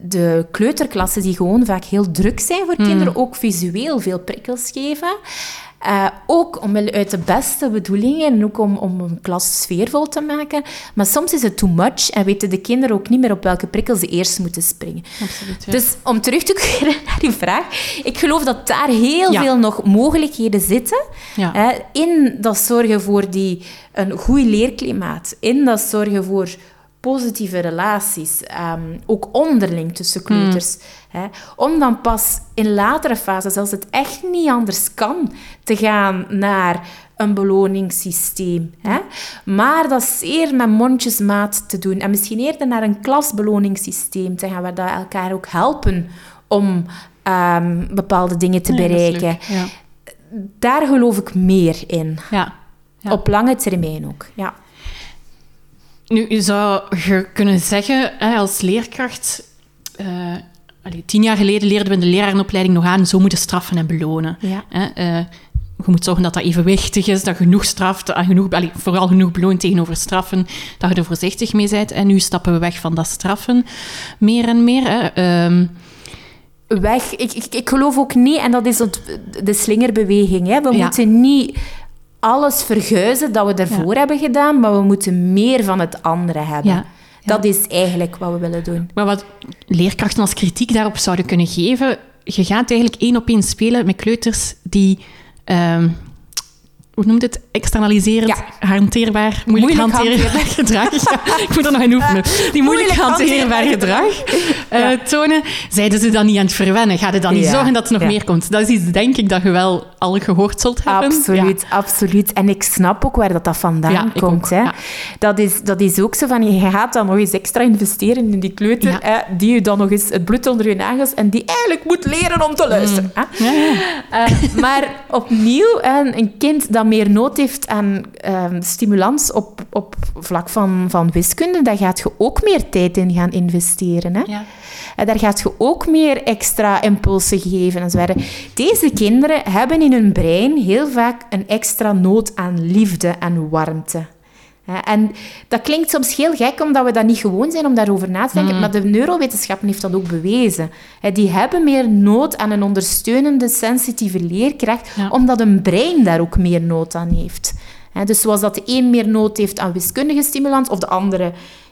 de kleuterklassen die gewoon vaak heel druk zijn voor kinderen. Ook visueel veel prikkels geven. Eh, ook om, uit de beste bedoelingen en ook om, om een klas sfeervol te maken. Maar soms is het too much en weten de kinderen ook niet meer op welke prikkels ze eerst moeten springen. Absoluut, ja. Dus om terug te keren naar die vraag. Ik geloof dat daar heel Ja. veel nog mogelijkheden zitten. Ja. Hè, in dat zorgen voor die, een goed leerklimaat. In dat zorgen voor positieve relaties. ehm, ook onderling tussen kleuters. Hè, om dan pas in latere fases, als het echt niet anders kan, te gaan naar een beloningssysteem. Hè? Maar dat zeer met mondjesmaat te doen. En misschien eerder naar een klasbeloningssysteem te gaan, waar dat elkaar ook helpen om ehm, bepaalde dingen te is bereiken. Ja. Daar geloof ik meer in. Ja. Op lange termijn ook. Ja. Nu, zou je kunnen zeggen, hè, als leerkracht... Uh, allee, tien jaar geleden leerden we in de lerarenopleiding nog aan... zo moeten straffen en belonen. Ja. Hè, uh, je moet zorgen dat dat evenwichtig is, dat genoeg straft, en genoeg, allee, vooral genoeg beloont tegenover straffen, dat je er voorzichtig mee bent. En nu stappen we weg van dat straffen meer en meer. Hè. Um, weg. Ik, ik, ik, geloof ook niet, en dat is de slingerbeweging. Hè. We ja. moeten niet alles verguizen dat we ja. hebben gedaan, maar we moeten meer van het andere hebben. Ja. Dat is eigenlijk wat we willen doen. Maar wat leerkrachten als kritiek daarop zouden kunnen geven, je gaat eigenlijk één op één spelen met kleuters die um, hoe noemt het? Externaliserend, ja. hanteerbaar, moeilijk, moeilijk hanteerbaar gedrag. ik moet er nog in oefenen. Die moeilijk, hanteerbaar gedrag uh, tonen. Zeiden ze dan niet aan het verwennen? Gaat het dan niet zorgen dat er nog meer komt? Dat is iets, denk ik, dat je wel al gehoord zult hebben. Absoluut, absoluut. En ik snap ook waar dat, dat vandaan komt. Hè. Dat, is, dat is ook zo van, je gaat dan nog eens extra investeren in die kleuter, hè, die je dan nog eens het bloed onder je nagels en die eigenlijk moet leren om te luisteren. Mm. Uh, maar opnieuw, een kind dat meer nood heeft aan um, stimulans op, op vlak van, van wiskunde, daar gaat je ook meer tijd in gaan investeren. Hè? Ja. En daar gaat je ook meer extra impulsen geven. En Deze kinderen hebben in hun brein heel vaak een extra nood aan liefde en warmte. En dat klinkt soms heel gek, omdat we dat niet gewoon zijn om daarover na te denken. Mm. Maar de neurowetenschappen heeft dat ook bewezen. Die hebben meer nood aan een ondersteunende, sensitieve leerkracht, omdat een brein daar ook meer nood aan heeft. Dus zoals dat de een meer nood heeft aan wiskundige stimulans, of de andere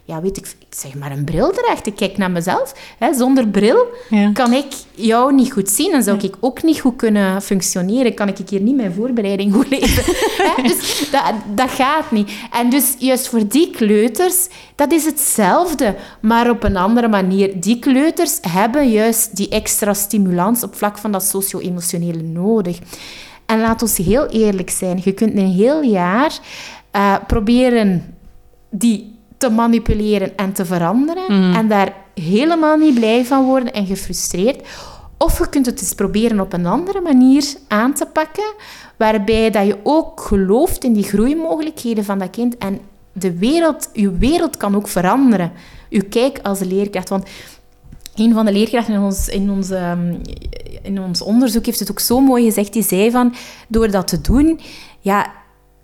ja, weet ik, ik zeg maar een bril terecht. Ik kijk naar mezelf. Hè. Zonder bril kan ik jou niet goed zien en zou ik ook niet goed kunnen functioneren. Kan ik hier niet mijn voorbereiding goed lezen. hè. Dus dat, dat gaat niet. En dus juist voor die kleuters, dat is hetzelfde, maar op een andere manier. Die kleuters hebben juist die extra stimulans op vlak van dat socio-emotionele nodig. En laat ons heel eerlijk zijn. Je kunt een heel jaar uh, proberen die te manipuleren en te veranderen mhm. en daar helemaal niet blij van worden en gefrustreerd. Of je kunt het eens proberen op een andere manier aan te pakken, waarbij dat je ook gelooft in die groeimogelijkheden van dat kind en de wereld, je wereld kan ook veranderen. Je kijk als leerkracht. Want een van de leerkrachten in ons, in, ons, ehm, in ons onderzoek heeft het ook zo mooi gezegd. Die zei van, door dat te doen, ja,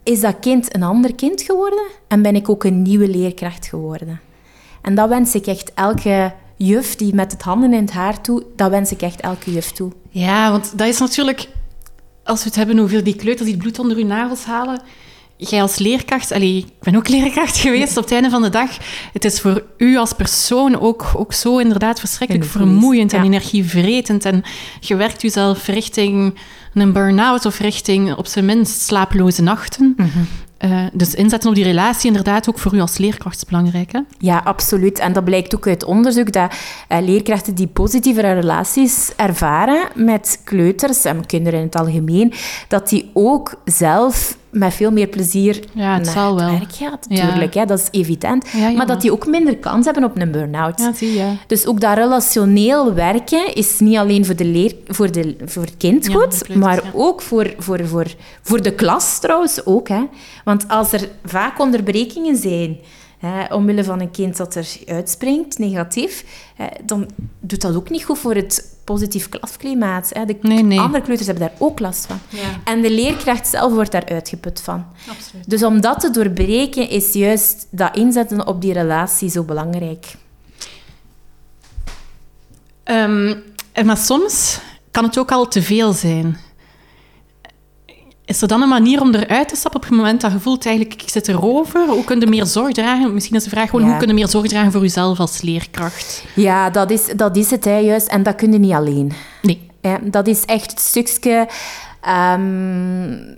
is dat kind een ander kind geworden en ben ik ook een nieuwe leerkracht geworden. En dat wens ik echt elke juf die met het handen in het haar toe, dat wens ik echt elke juf toe. Ja, want dat is natuurlijk, als we het hebben over die kleuters die bloed onder hun nagels halen, jij als leerkracht, allee, ik ben ook leerkracht geweest op het einde van de dag, het is voor u als persoon ook, ook zo inderdaad verschrikkelijk vermoeiend en energievretend en je werkt jezelf richting een burn-out of richting op zijn minst slapeloze nachten. Mhm. Uh, dus inzetten op die relatie inderdaad ook voor u als leerkracht is belangrijk. Hè? Ja, absoluut. En dat blijkt ook uit onderzoek dat uh, leerkrachten die positieve relaties ervaren met kleuters en kinderen in het algemeen, dat die ook zelf met veel meer plezier ja, het naar zal wel. werk gaat. Natuurlijk, ja. hè, dat is evident. maar dat die ook minder kans hebben op een burn-out. Ja, zie je. Dus ook dat relationeel werken is niet alleen voor, de leer, voor, de, voor het kind goed, maar ook voor, voor, voor, voor de klas trouwens ook. Hè. Want als er vaak onderbrekingen zijn hè, omwille van een kind dat er uitspringt, negatief, hè, dan doet dat ook niet goed voor het positief klasklimaat. Hè. De andere kleuters hebben daar ook last van. Ja. En de leerkracht zelf wordt daar uitgeput van. Absoluut. Dus om dat te doorbreken, is juist dat inzetten op die relatie zo belangrijk. Um, maar soms kan het ook al te veel zijn. Is er dan een manier om eruit te stappen op het moment dat je voelt, eigenlijk, ik zit erover? Hoe kun je meer zorg dragen? Misschien is de vraag gewoon, hoe kun je meer zorg dragen voor jezelf als leerkracht? Ja, dat is, dat is het hè, juist. En dat kun je niet alleen. Nee. Ja, dat is echt het stukje... Um,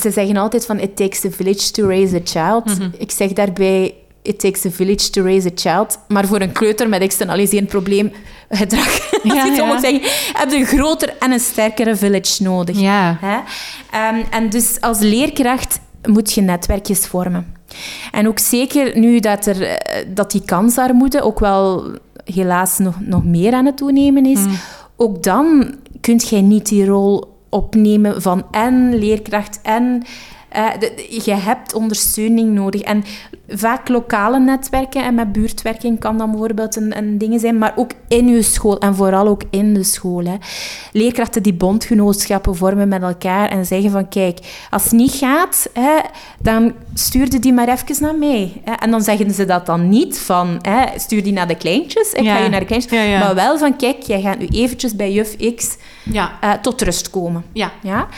ze zeggen altijd van, it takes a village to raise a child. Mhm. Ik zeg daarbij, it takes a village to raise a child. Maar voor een kleuter met externaliserend probleem gedrag, ja, als ja. zeggen, heb je een groter en een sterkere village nodig. Ja. Hè? Um, en dus als leerkracht moet je netwerkjes vormen. En ook zeker nu dat, er, eh, dat die kansarmoede ook wel helaas nog, nog meer aan het toenemen is, mm. ook dan kun jij niet die rol opnemen van en leerkracht en Uh, je hebt ondersteuning nodig. En vaak lokale netwerken en met buurtwerking kan dan bijvoorbeeld een, een ding zijn, maar ook in je school en vooral ook in de school. Hè. Leerkrachten die bondgenootschappen vormen met elkaar en zeggen van kijk, als het niet gaat, hè, dan stuurde die maar even naar mij. Hè. En dan zeggen ze dat dan niet van hè, stuur die naar de kleintjes, ik ga je naar de kleintjes, maar wel van kijk, jij gaat nu eventjes bij juf X uh, tot rust komen. Ja. Ja?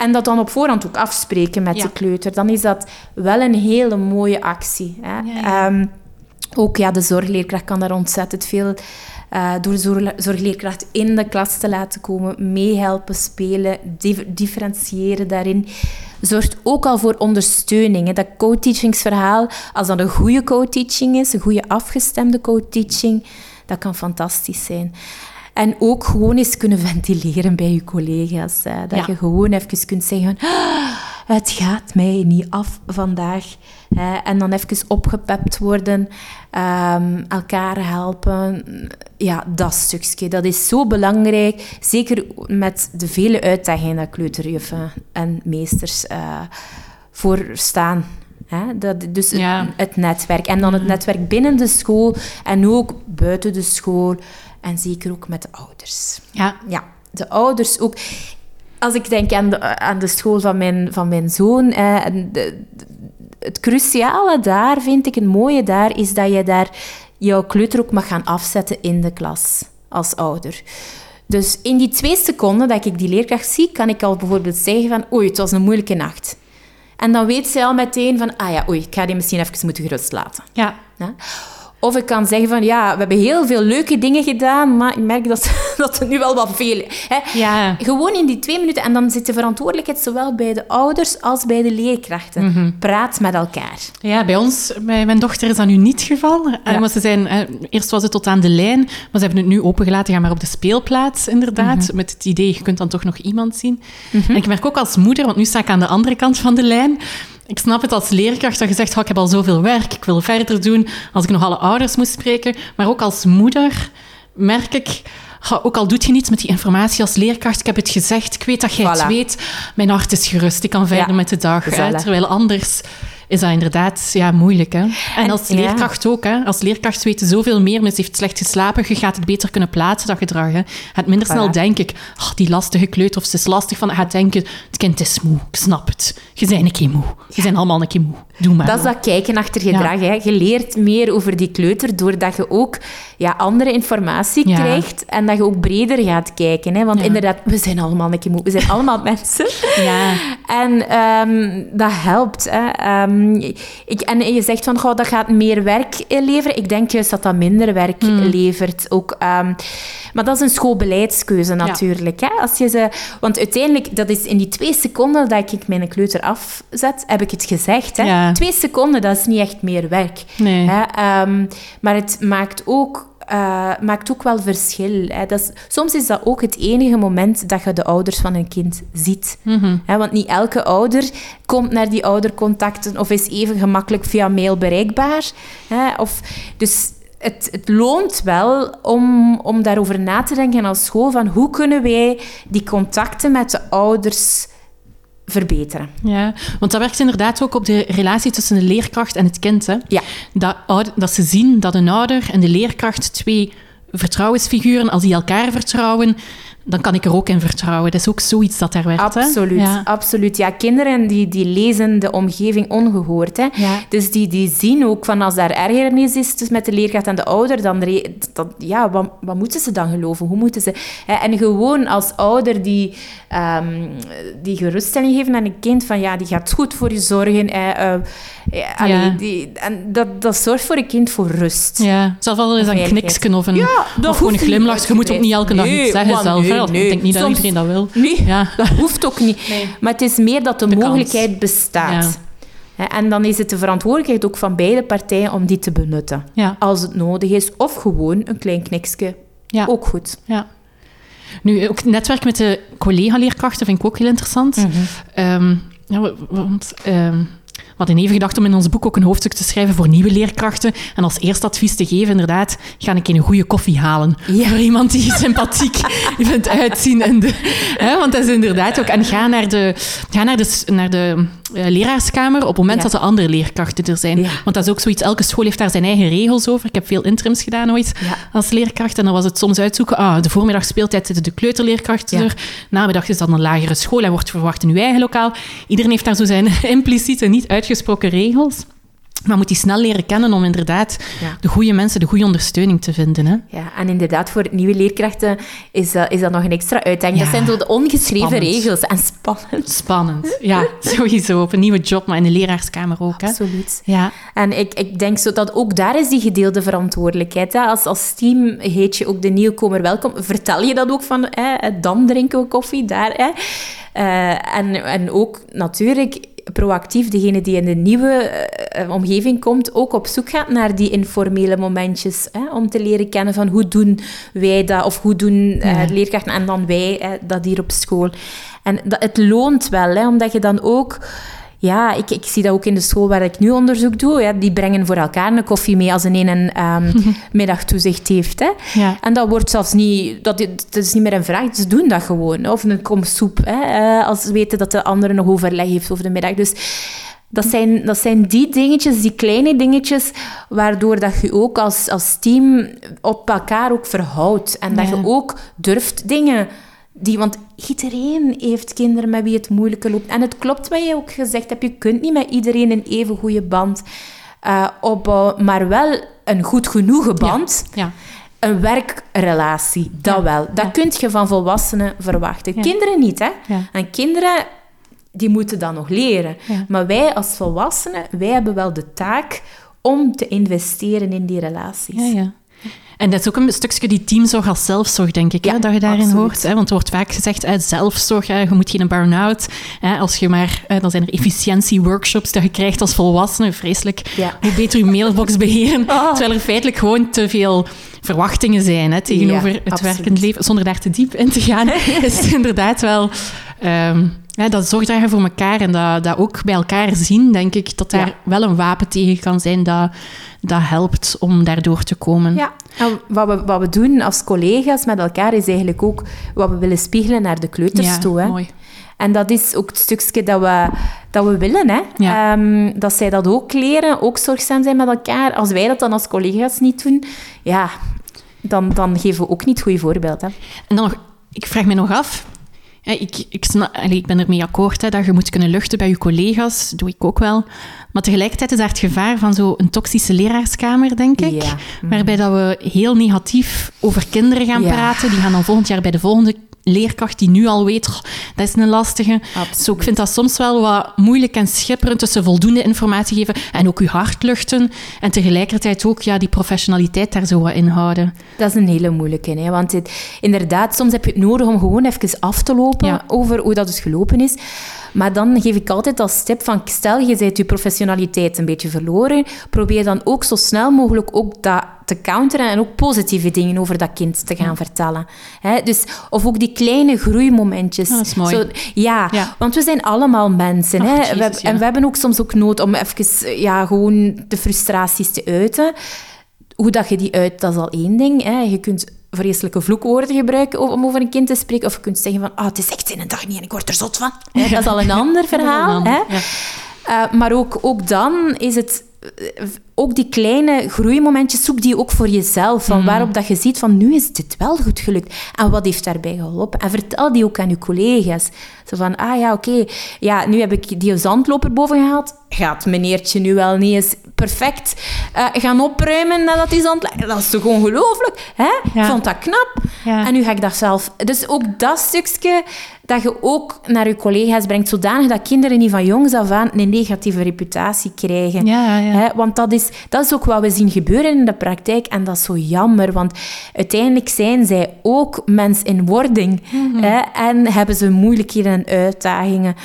En dat dan op voorhand ook afspreken met de kleuter. Dan is dat wel een hele mooie actie. Hè? Ehm, ook ja, de zorgleerkracht kan daar ontzettend veel... Uh, door de zorgleerkracht in de klas te laten komen, meehelpen, spelen, differentiëren daarin, zorgt ook al voor ondersteuning. Hè. Dat co-teachingsverhaal, als dat een goede co-teaching is, een goede afgestemde co-teaching, dat kan fantastisch zijn. En ook gewoon eens kunnen ventileren bij je collega's. Dat je gewoon even kunt zeggen... Ah, het gaat mij niet af vandaag. En dan even opgepept worden, ehm, elkaar helpen. Ja, dat stukje, dat is zo belangrijk. Zeker met de vele uitdagingen dat kleuterjuffen en meesters uh, voor staan. Dat, dus het, netwerk. En dan het netwerk binnen de school en ook buiten de school. En zeker ook met de ouders. Ja. Ja, de ouders ook. Als ik denk aan de, aan de school van mijn, van mijn zoon, eh, de, het cruciale daar, vind ik, het mooie daar, is dat je daar jouw kleuter ook mag gaan afzetten in de klas als ouder. Dus in die twee seconden dat ik die leerkracht zie, kan ik al bijvoorbeeld zeggen van oei, het was een moeilijke nacht. En dan weet zij al meteen van, ah ja, oei, ik ga die misschien even moeten gerust laten. Ja. ja? Of ik kan zeggen van ja, we hebben heel veel leuke dingen gedaan, maar ik merk dat, dat het nu wel wat veel is. Ja. Gewoon in die twee minuten. En dan zit de verantwoordelijkheid zowel bij de ouders als bij de leerkrachten. Mhm. Praat met elkaar. Ja, bij ons, bij mijn dochter is dat nu niet het geval. Ja. Eh, ze zijn, eh, eerst was het tot aan de lijn, maar ze hebben het nu opengelaten. Ga maar op de speelplaats, inderdaad. Mhm. Met het idee, je kunt dan toch nog iemand zien. Mhm. En ik merk ook als moeder, want nu sta ik aan de andere kant van de lijn ik snap het als leerkracht dat je zegt, oh, ik heb al zoveel werk, ik wil verder doen. Als ik nog alle ouders moet spreken. Maar ook als moeder merk ik, ook al doet je niets met die informatie als leerkracht, ik heb het gezegd, ik weet dat jij het weet, mijn hart is gerust, ik kan verder met de dag. Terwijl anders is dat inderdaad ja, moeilijk. Hè? En, als leerkracht ook. Hè? Als leerkracht weten zoveel meer. Mensen heeft slecht geslapen. Je gaat het beter kunnen plaatsen, dat gedrag. Hè? Gaat minder snel denken, oh, die lastige kleuter of ze is lastig. Van, gaat denken, het kind is moe. Ik snap het. Je bent een keer moe. Je bent allemaal een keer moe. Doe maar. Dat is dat kijken achter gedrag. Hè? Je leert meer over die kleuter doordat je ook ja, andere informatie krijgt. En dat je ook breder gaat kijken. Hè? Want inderdaad, we zijn allemaal een keer moe. We zijn allemaal mensen. Ja. En um, dat helpt. Hè? Um, ik, en je zegt van, goh, dat gaat meer werk leveren. Ik denk juist dat dat minder werk hmm. levert. Ook, um, maar dat is een schoolbeleidskeuze natuurlijk. Hè? Als je ze, want uiteindelijk, dat is in die twee seconden dat ik mijn kleuter afzet, heb ik het gezegd. Hè? Twee seconden, dat is niet echt meer werk. Nee. Hè? maar het maakt ook uh, maakt ook wel verschil. Hè. Dat is, soms is dat ook het enige moment dat je de ouders van een kind ziet. Mhm. hè, want niet elke ouder komt naar die oudercontacten of is even gemakkelijk via mail bereikbaar. Hè, of, dus het, het, loont wel om, om daarover na te denken als school van hoe kunnen wij die contacten met de ouders verbeteren. Ja, want dat werkt inderdaad ook op de relatie tussen de leerkracht en het kind. Hè? Ja. Dat, dat ze zien dat een ouder en de leerkracht twee vertrouwensfiguren, als die elkaar vertrouwen, dan kan ik er ook in vertrouwen. Dat is ook zoiets dat daar werkt. Absoluut, hè? Ja. absoluut. Ja, kinderen die, die lezen de omgeving ongehoord. Hè? Ja. Dus die, die zien ook van als daar ergernis is dus met de leerkracht en de ouder, dan, dan ja, wat, wat moeten ze dan geloven? Hoe moeten ze... Hè? En gewoon als ouder die, um, die geruststelling geven aan een kind van ja, die gaat goed voor je zorgen. Hè? Uh, ja. die, en dat, dat zorgt voor een kind voor rust. Ja, zelfs al is een kniksken of, een, ja, of gewoon een glimlach. Je moet ook niet elke dag nee, iets zeggen zelf. Nee, nee. Ik denk niet dat iedereen dat wil. Nee, ja. dat hoeft ook niet. Maar het is meer dat de, mogelijkheid bestaat. En dan is het de verantwoordelijkheid ook van beide partijen om die te benutten. Ja. Als het nodig is. Of gewoon een klein kniksje. Ja. Ook goed. Ja. Nu, ook netwerk met de collega-leerkrachten vind ik ook heel interessant. Mm -hmm. ja, want... Um, we hadden even gedacht om in ons boek ook een hoofdstuk te schrijven voor nieuwe leerkrachten. En als eerste advies te geven, inderdaad, ga ik een goede koffie halen. Ja. Voor iemand die sympathiek vindt uitzien. En de, hè, want dat is inderdaad ook... En ga naar de, ga naar de, naar de uh, leraarskamer op het moment dat de andere leerkrachten er zijn. Want dat is ook zoiets, elke school heeft daar zijn eigen regels over. Ik heb veel interims gedaan ooit als leerkracht. En dan was het soms uitzoeken, ah, de voormiddag speeltijd zitten de kleuterleerkrachten er. Namiddag is dan een lagere school en wordt verwacht in uw eigen lokaal. Iedereen heeft daar zo zijn impliciete, niet uitgesproken regels. Maar moet die snel leren kennen om inderdaad de goede mensen, de goede ondersteuning te vinden. Hè? Ja, en inderdaad, voor nieuwe leerkrachten is, dat, is dat nog een extra uitdaging. dat zijn zo de ongeschreven regels. En spannend. Spannend, ja, sowieso. Op een nieuwe job, maar in de leraarskamer ook. Hè? Absoluut. Ja. En ik, ik denk zo dat ook daar is die gedeelde verantwoordelijkheid. Hè? Als, als team heet je ook de nieuwkomer welkom. Vertel je dat ook van, hè? dan drinken we koffie, daar. Hè? Uh, en, en ook natuurlijk proactief, degene die in de nieuwe uh, omgeving komt, ook op zoek gaat naar die informele momentjes. Hè, om te leren kennen van hoe doen wij dat, of hoe doen uh, leerkrachten en dan wij dat hier op school. En dat, het loont wel, hè, omdat je dan ook ja, ik, ik zie dat ook in de school waar ik nu onderzoek doe. Ja, die brengen voor elkaar een koffie mee als een een um, middagtoezicht heeft. Hè. Ja. En dat wordt zelfs niet... Dat, dat is niet meer een vraag, ze doen dat gewoon. Of een kom soep, hè, eh, als ze weten dat de andere nog overleg heeft over de middag. Dus... Dat zijn, dat zijn die dingetjes, die kleine dingetjes, waardoor dat je ook als, als team op elkaar ook verhoudt. En dat je ook durft dingen die, want iedereen heeft kinderen met wie het moeilijker loopt. En het klopt wat je ook gezegd hebt. Je kunt niet met iedereen een even goede band uh, opbouwen, maar wel een goed genoegen band. Ja. Een werkrelatie, dat wel. Dat kun je van volwassenen verwachten. Kinderen niet, hè. En kinderen, die moeten dat nog leren. Maar wij als volwassenen, wij hebben wel de taak om te investeren in die relaties. Ja, ja. En dat is ook een stukje die teamzorg als zelfzorg, denk ik, hè, dat je daarin hoort. Hè? Want er wordt vaak gezegd, hè, zelfzorg, hè, je moet geen burn-out. Als je maar, dan zijn er efficiëntieworkshops dat je krijgt als volwassene. Vreselijk. Hoe beter je mailbox beheren. Oh. Terwijl er feitelijk gewoon te veel verwachtingen zijn hè, tegenover het werkend leven. Zonder daar te diep in te gaan, is het inderdaad wel... Um, ja, dat zorgdragen voor elkaar en dat, dat ook bij elkaar zien, denk ik, dat daar wel een wapen tegen kan zijn dat, dat helpt om daardoor te komen. Ja, en wat we, wat we doen als collega's met elkaar is eigenlijk ook wat we willen spiegelen naar de kleuters ja, toe. Hè. Mooi. En dat is ook het stukje dat we, dat we willen. Hè? Ja. Um, dat zij dat ook leren, ook zorgzaam zijn met elkaar. Als wij dat dan als collega's niet doen, ja, dan, dan geven we ook niet het goede voorbeeld. Hè? En dan nog, ik vraag me nog af, ik, ik, ik ben ermee akkoord hè, dat je moet kunnen luchten bij je collega's. Dat doe ik ook wel. Maar tegelijkertijd is daar het gevaar van zo'n toxische leraarskamer, denk ik. Waarbij dat we heel negatief over kinderen gaan praten. Die gaan dan volgend jaar bij de volgende leerkracht die nu al weet, dat is een lastige. Zo, ik vind dat soms wel wat moeilijk en schipperend tussen voldoende informatie geven en ook je hart luchten. En tegelijkertijd ook ja, die professionaliteit daar zo wat in houden. Dat is een hele moeilijke. Hè? Want het, inderdaad, soms heb je het nodig om gewoon even af te lopen over hoe dat dus gelopen is. Maar dan geef ik altijd als tip van, stel je bent je professionaliteit een beetje verloren, probeer dan ook zo snel mogelijk ook dat te counteren en ook positieve dingen over dat kind te gaan vertellen. dus, of ook die kleine groeimomentjes. dat is mooi. Zo, ja, want we zijn allemaal mensen. En we hebben ook soms ook nood om even ja, gewoon de frustraties te uiten. Hoe dat je die uit, dat is al één ding. Hè. Je kunt vreselijke vloekwoorden gebruiken om over een kind te spreken. Of je kunt zeggen van, oh, het is echt in een dag niet en ik word er zot van. Dat is al een ander verhaal. Hè? Uh, maar ook, ook dan is het ook die kleine groeimomentjes, zoek die ook voor jezelf. Van mm. waarop dat je ziet van, nu is dit wel goed gelukt. En wat heeft daarbij geholpen? En vertel die ook aan je collega's. Zo van, ah ja, oké, ja, nu heb ik die zandloper boven gehaald. Gaat meneertje nu wel niet eens perfect uh, gaan opruimen nadat die zand... Dat is toch ongelooflijk? Hè? Ik vond dat knap. Ja. En nu ga ik dat zelf... Dus ook dat stukje dat je ook naar je collega's brengt, zodanig dat kinderen niet van jongs af aan een negatieve reputatie krijgen. Ja, ja. Hè? Want dat is, dat is ook wat we zien gebeuren in de praktijk en dat is zo jammer, want uiteindelijk zijn zij ook mens in wording mhm. hè? en hebben ze moeilijkheden en uitdagingen.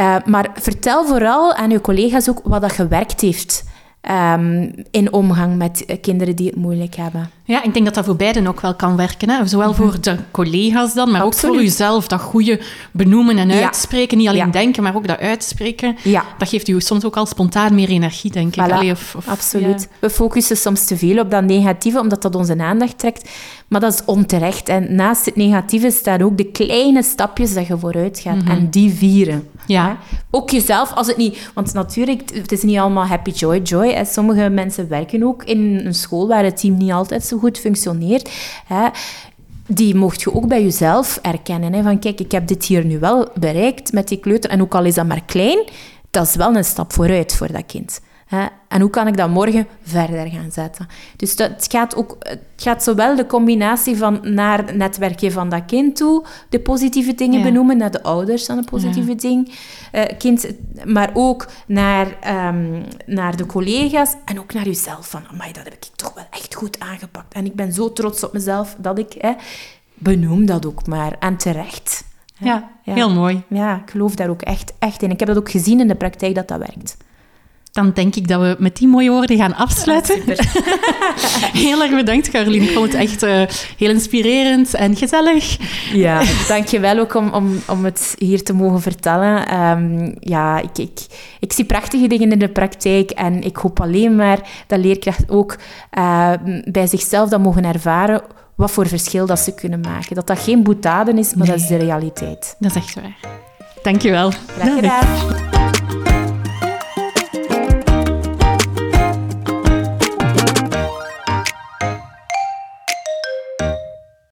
Uh, maar vertel vooral aan je collega's ook wat dat gewerkt heeft. Um, in omgang met kinderen die het moeilijk hebben. Ja, ik denk dat dat voor beiden ook wel kan werken. Hè? Zowel Mhm. voor de collega's dan, maar ook voor jezelf. Dat goede benoemen en Ja. uitspreken. Niet alleen Ja. denken, maar ook dat uitspreken. Ja. Dat geeft u soms ook al spontaan meer energie, denk ik. Allee, of, of- Absoluut. We focussen soms te veel op dat negatieve, omdat dat onze aandacht trekt. Maar dat is onterecht. En naast het negatieve staan ook de kleine stapjes dat je vooruit gaat. En die vieren. Ja. Ook jezelf, als het niet... Want natuurlijk, het is niet allemaal happy joy joy. Hè. Sommige mensen werken ook in een school waar het team niet altijd zo goed functioneert. Hè. Die mocht je ook bij jezelf erkennen. Hè. Van kijk, ik heb dit hier nu wel bereikt met die kleuter. En ook al is dat maar klein, dat is wel een stap vooruit voor dat kind. Hè? En hoe kan ik dat morgen verder gaan zetten? Dus dat, het, gaat ook, het gaat zowel de combinatie van naar het netwerkje van dat kind toe, de positieve dingen Ja. benoemen, naar de ouders dan een positieve ding, eh, kind, maar ook naar, ehm, naar de collega's en ook naar jezelf. Van, amai, dat heb ik toch wel echt goed aangepakt. En ik ben zo trots op mezelf dat ik... Hè, benoem dat ook maar. En terecht. Ja, heel mooi. Ja, ik geloof daar ook echt, echt in. Ik heb dat ook gezien in de praktijk dat dat werkt. Dan denk ik dat we met die mooie woorden gaan afsluiten. heel erg bedankt, Caroline. Ik vond het echt eh, heel inspirerend en gezellig. Ja, dankjewel ook om, om, om het hier te mogen vertellen. Ehm, ja, ik, ik, ik zie prachtige dingen in de praktijk en ik hoop alleen maar dat leerkrachten ook eh, bij zichzelf dat mogen ervaren wat voor verschil dat ze kunnen maken. Dat dat geen boetade is, maar dat is de realiteit. Dat is echt waar. Dankjewel. Graag gedaan.